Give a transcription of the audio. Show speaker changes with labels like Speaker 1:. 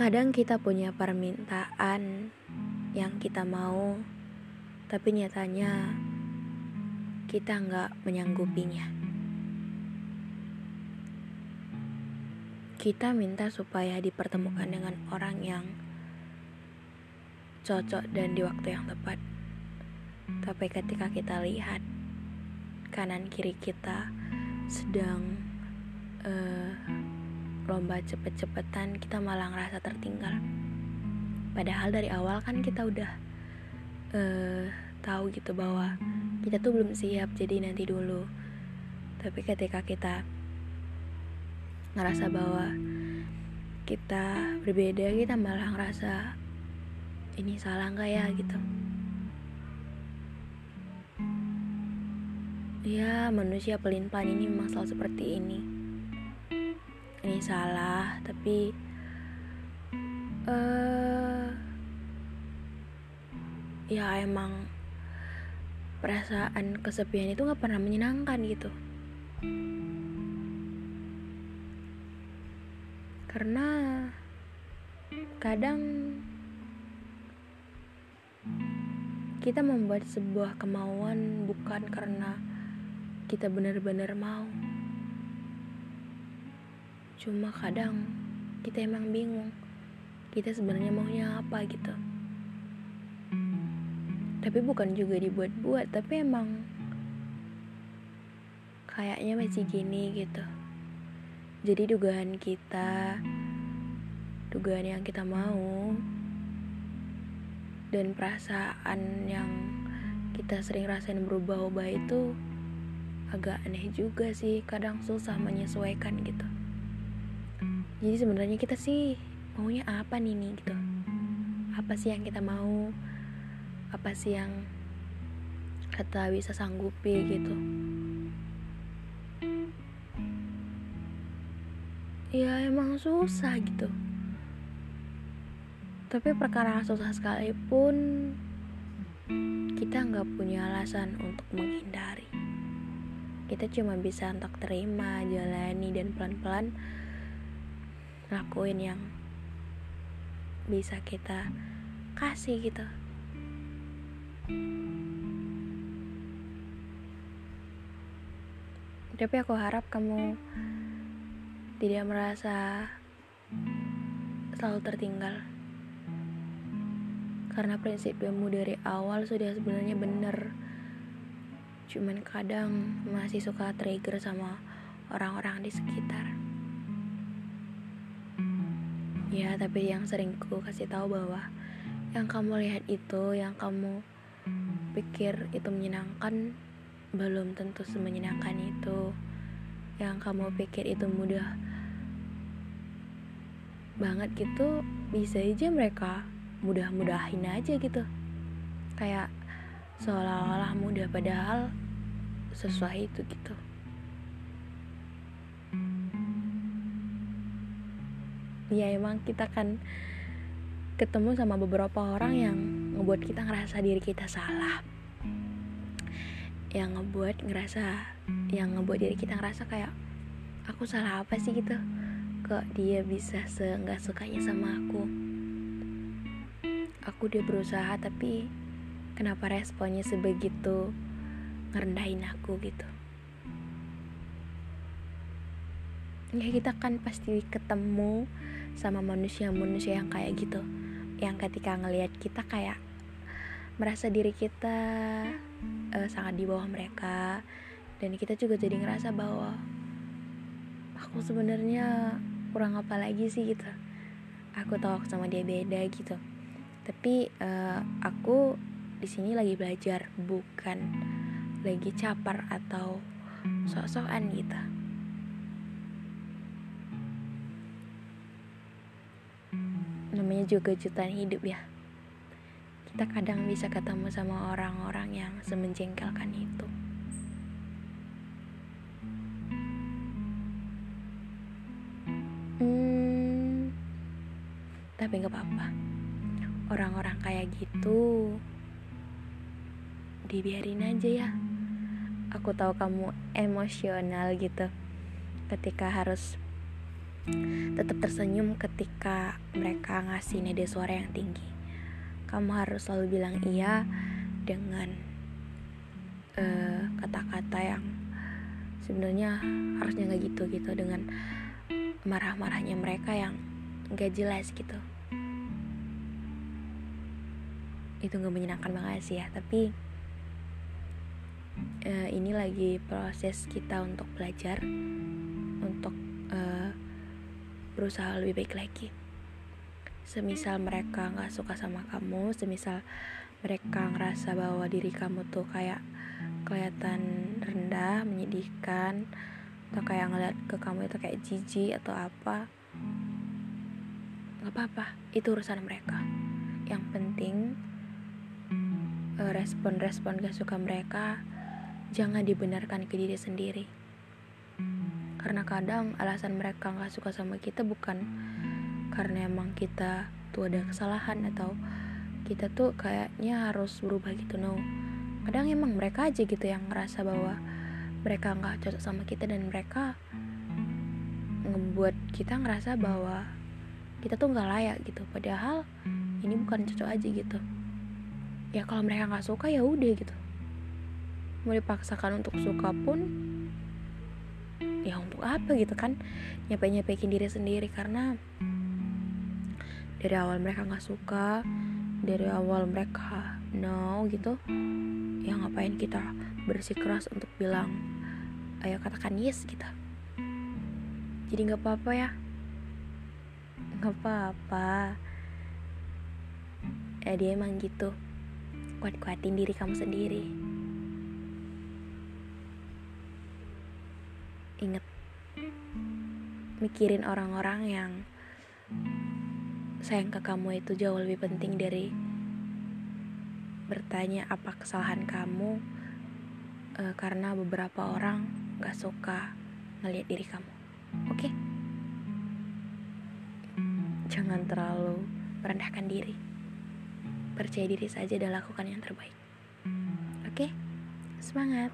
Speaker 1: Kadang kita punya permintaan yang kita mau, tapi nyatanya kita nggak menyanggupinya. Kita minta supaya dipertemukan dengan orang yang cocok dan di waktu yang tepat. Tapi ketika kita lihat kanan kiri kita sedang uh, lomba cepet-cepetan kita malah ngerasa tertinggal. Padahal dari awal kan kita udah uh, tahu gitu bahwa kita tuh belum siap jadi nanti dulu. Tapi ketika kita ngerasa bahwa kita berbeda kita malah ngerasa ini salah nggak ya? gitu. Ya manusia pelin-pelan ini memang selalu seperti ini ini salah tapi uh, ya emang perasaan kesepian itu nggak pernah menyenangkan gitu. Karena kadang kita membuat sebuah kemauan bukan karena kita benar-benar mau Cuma kadang kita emang bingung kita sebenarnya maunya apa gitu. Tapi bukan juga dibuat-buat, tapi emang kayaknya masih gini gitu. Jadi dugaan kita, dugaan yang kita mau, dan perasaan yang kita sering rasain berubah-ubah itu agak aneh juga sih kadang susah menyesuaikan gitu jadi sebenarnya kita sih maunya apa nih nih gitu. Apa sih yang kita mau? Apa sih yang kita bisa sanggupi gitu. Ya emang susah gitu. Tapi perkara susah sekalipun kita nggak punya alasan untuk menghindari. Kita cuma bisa untuk terima jalani dan pelan-pelan lakuin yang bisa kita kasih gitu. Tapi aku harap kamu tidak merasa selalu tertinggal. Karena prinsip kamu dari awal sudah sebenarnya benar. Cuman kadang masih suka trigger sama orang-orang di sekitar ya tapi yang sering ku kasih tahu bahwa yang kamu lihat itu yang kamu pikir itu menyenangkan belum tentu semenyenangkan itu. Yang kamu pikir itu mudah banget gitu bisa aja mereka mudah-mudahin aja gitu. Kayak seolah-olah mudah padahal sesuai itu gitu ya emang kita kan ketemu sama beberapa orang yang ngebuat kita ngerasa diri kita salah. Yang ngebuat ngerasa yang ngebuat diri kita ngerasa kayak aku salah apa sih? gitu. Kok dia bisa se nggak sukanya sama aku? Aku udah berusaha tapi kenapa responnya sebegitu ngerendahin aku gitu ya kita kan pasti ketemu sama manusia-manusia yang kayak gitu. Yang ketika ngelihat kita kayak merasa diri kita uh, sangat di bawah mereka. Dan kita juga jadi ngerasa bahwa aku sebenarnya kurang apa lagi sih gitu. Aku tahu aku sama dia beda gitu. Tapi uh, aku di sini lagi belajar bukan lagi capar atau sok-sokan gitu namanya juga jutaan hidup ya. Kita kadang bisa ketemu sama orang-orang yang semenjengkelkan itu. Hmm, tapi nggak apa-apa. Orang-orang kayak gitu dibiarin aja ya. Aku tahu kamu emosional gitu. Ketika harus tetap tersenyum ketika mereka ngasih nada suara yang tinggi. Kamu harus selalu bilang iya dengan eh, kata-kata uh, yang sebenarnya harusnya nggak gitu gitu. Dengan marah-marahnya mereka yang nggak jelas gitu. Itu nggak menyenangkan banget sih ya tapi uh, ini lagi proses kita untuk belajar berusaha lebih baik lagi. Semisal mereka nggak suka sama kamu semisal mereka ngerasa bahwa diri kamu tuh kayak kelihatan rendah menyedihkan atau kayak ngeliat ke kamu itu kayak jijik atau apa nggak apa-apa. Itu urusan mereka. Yang penting eh, respon-respon gak suka mereka jangan dibenarkan ke diri sendiri karena kadang alasan mereka nggak suka sama kita bukan karena emang kita tuh ada kesalahan atau kita tuh kayaknya harus berubah gitu no. Kadang emang mereka aja gitu yang ngerasa bahwa mereka nggak cocok sama kita dan mereka ngebuat kita ngerasa bahwa kita tuh nggak layak gitu. Padahal ini bukan cocok aja gitu. Ya kalau mereka nggak suka ya udah gitu. Mau dipaksakan untuk suka pun ya untuk apa gitu kan? Nyampe nyapekin diri sendiri karena dari awal mereka nggak suka dari awal mereka no gitu ya ngapain kita bersikeras untuk bilang ayo katakan yes gitu. Jadi nggak apa-apa ya. Nggak apa-apa. Eh dia emang gitu. Kuat-kuatin diri kamu sendiri inget mikirin orang-orang yang sayang ke kamu itu jauh lebih penting dari bertanya apa kesalahan kamu e, karena beberapa orang gak suka ngeliat diri kamu oke okay? jangan terlalu merendahkan diri percaya diri saja dan lakukan yang terbaik oke okay? semangat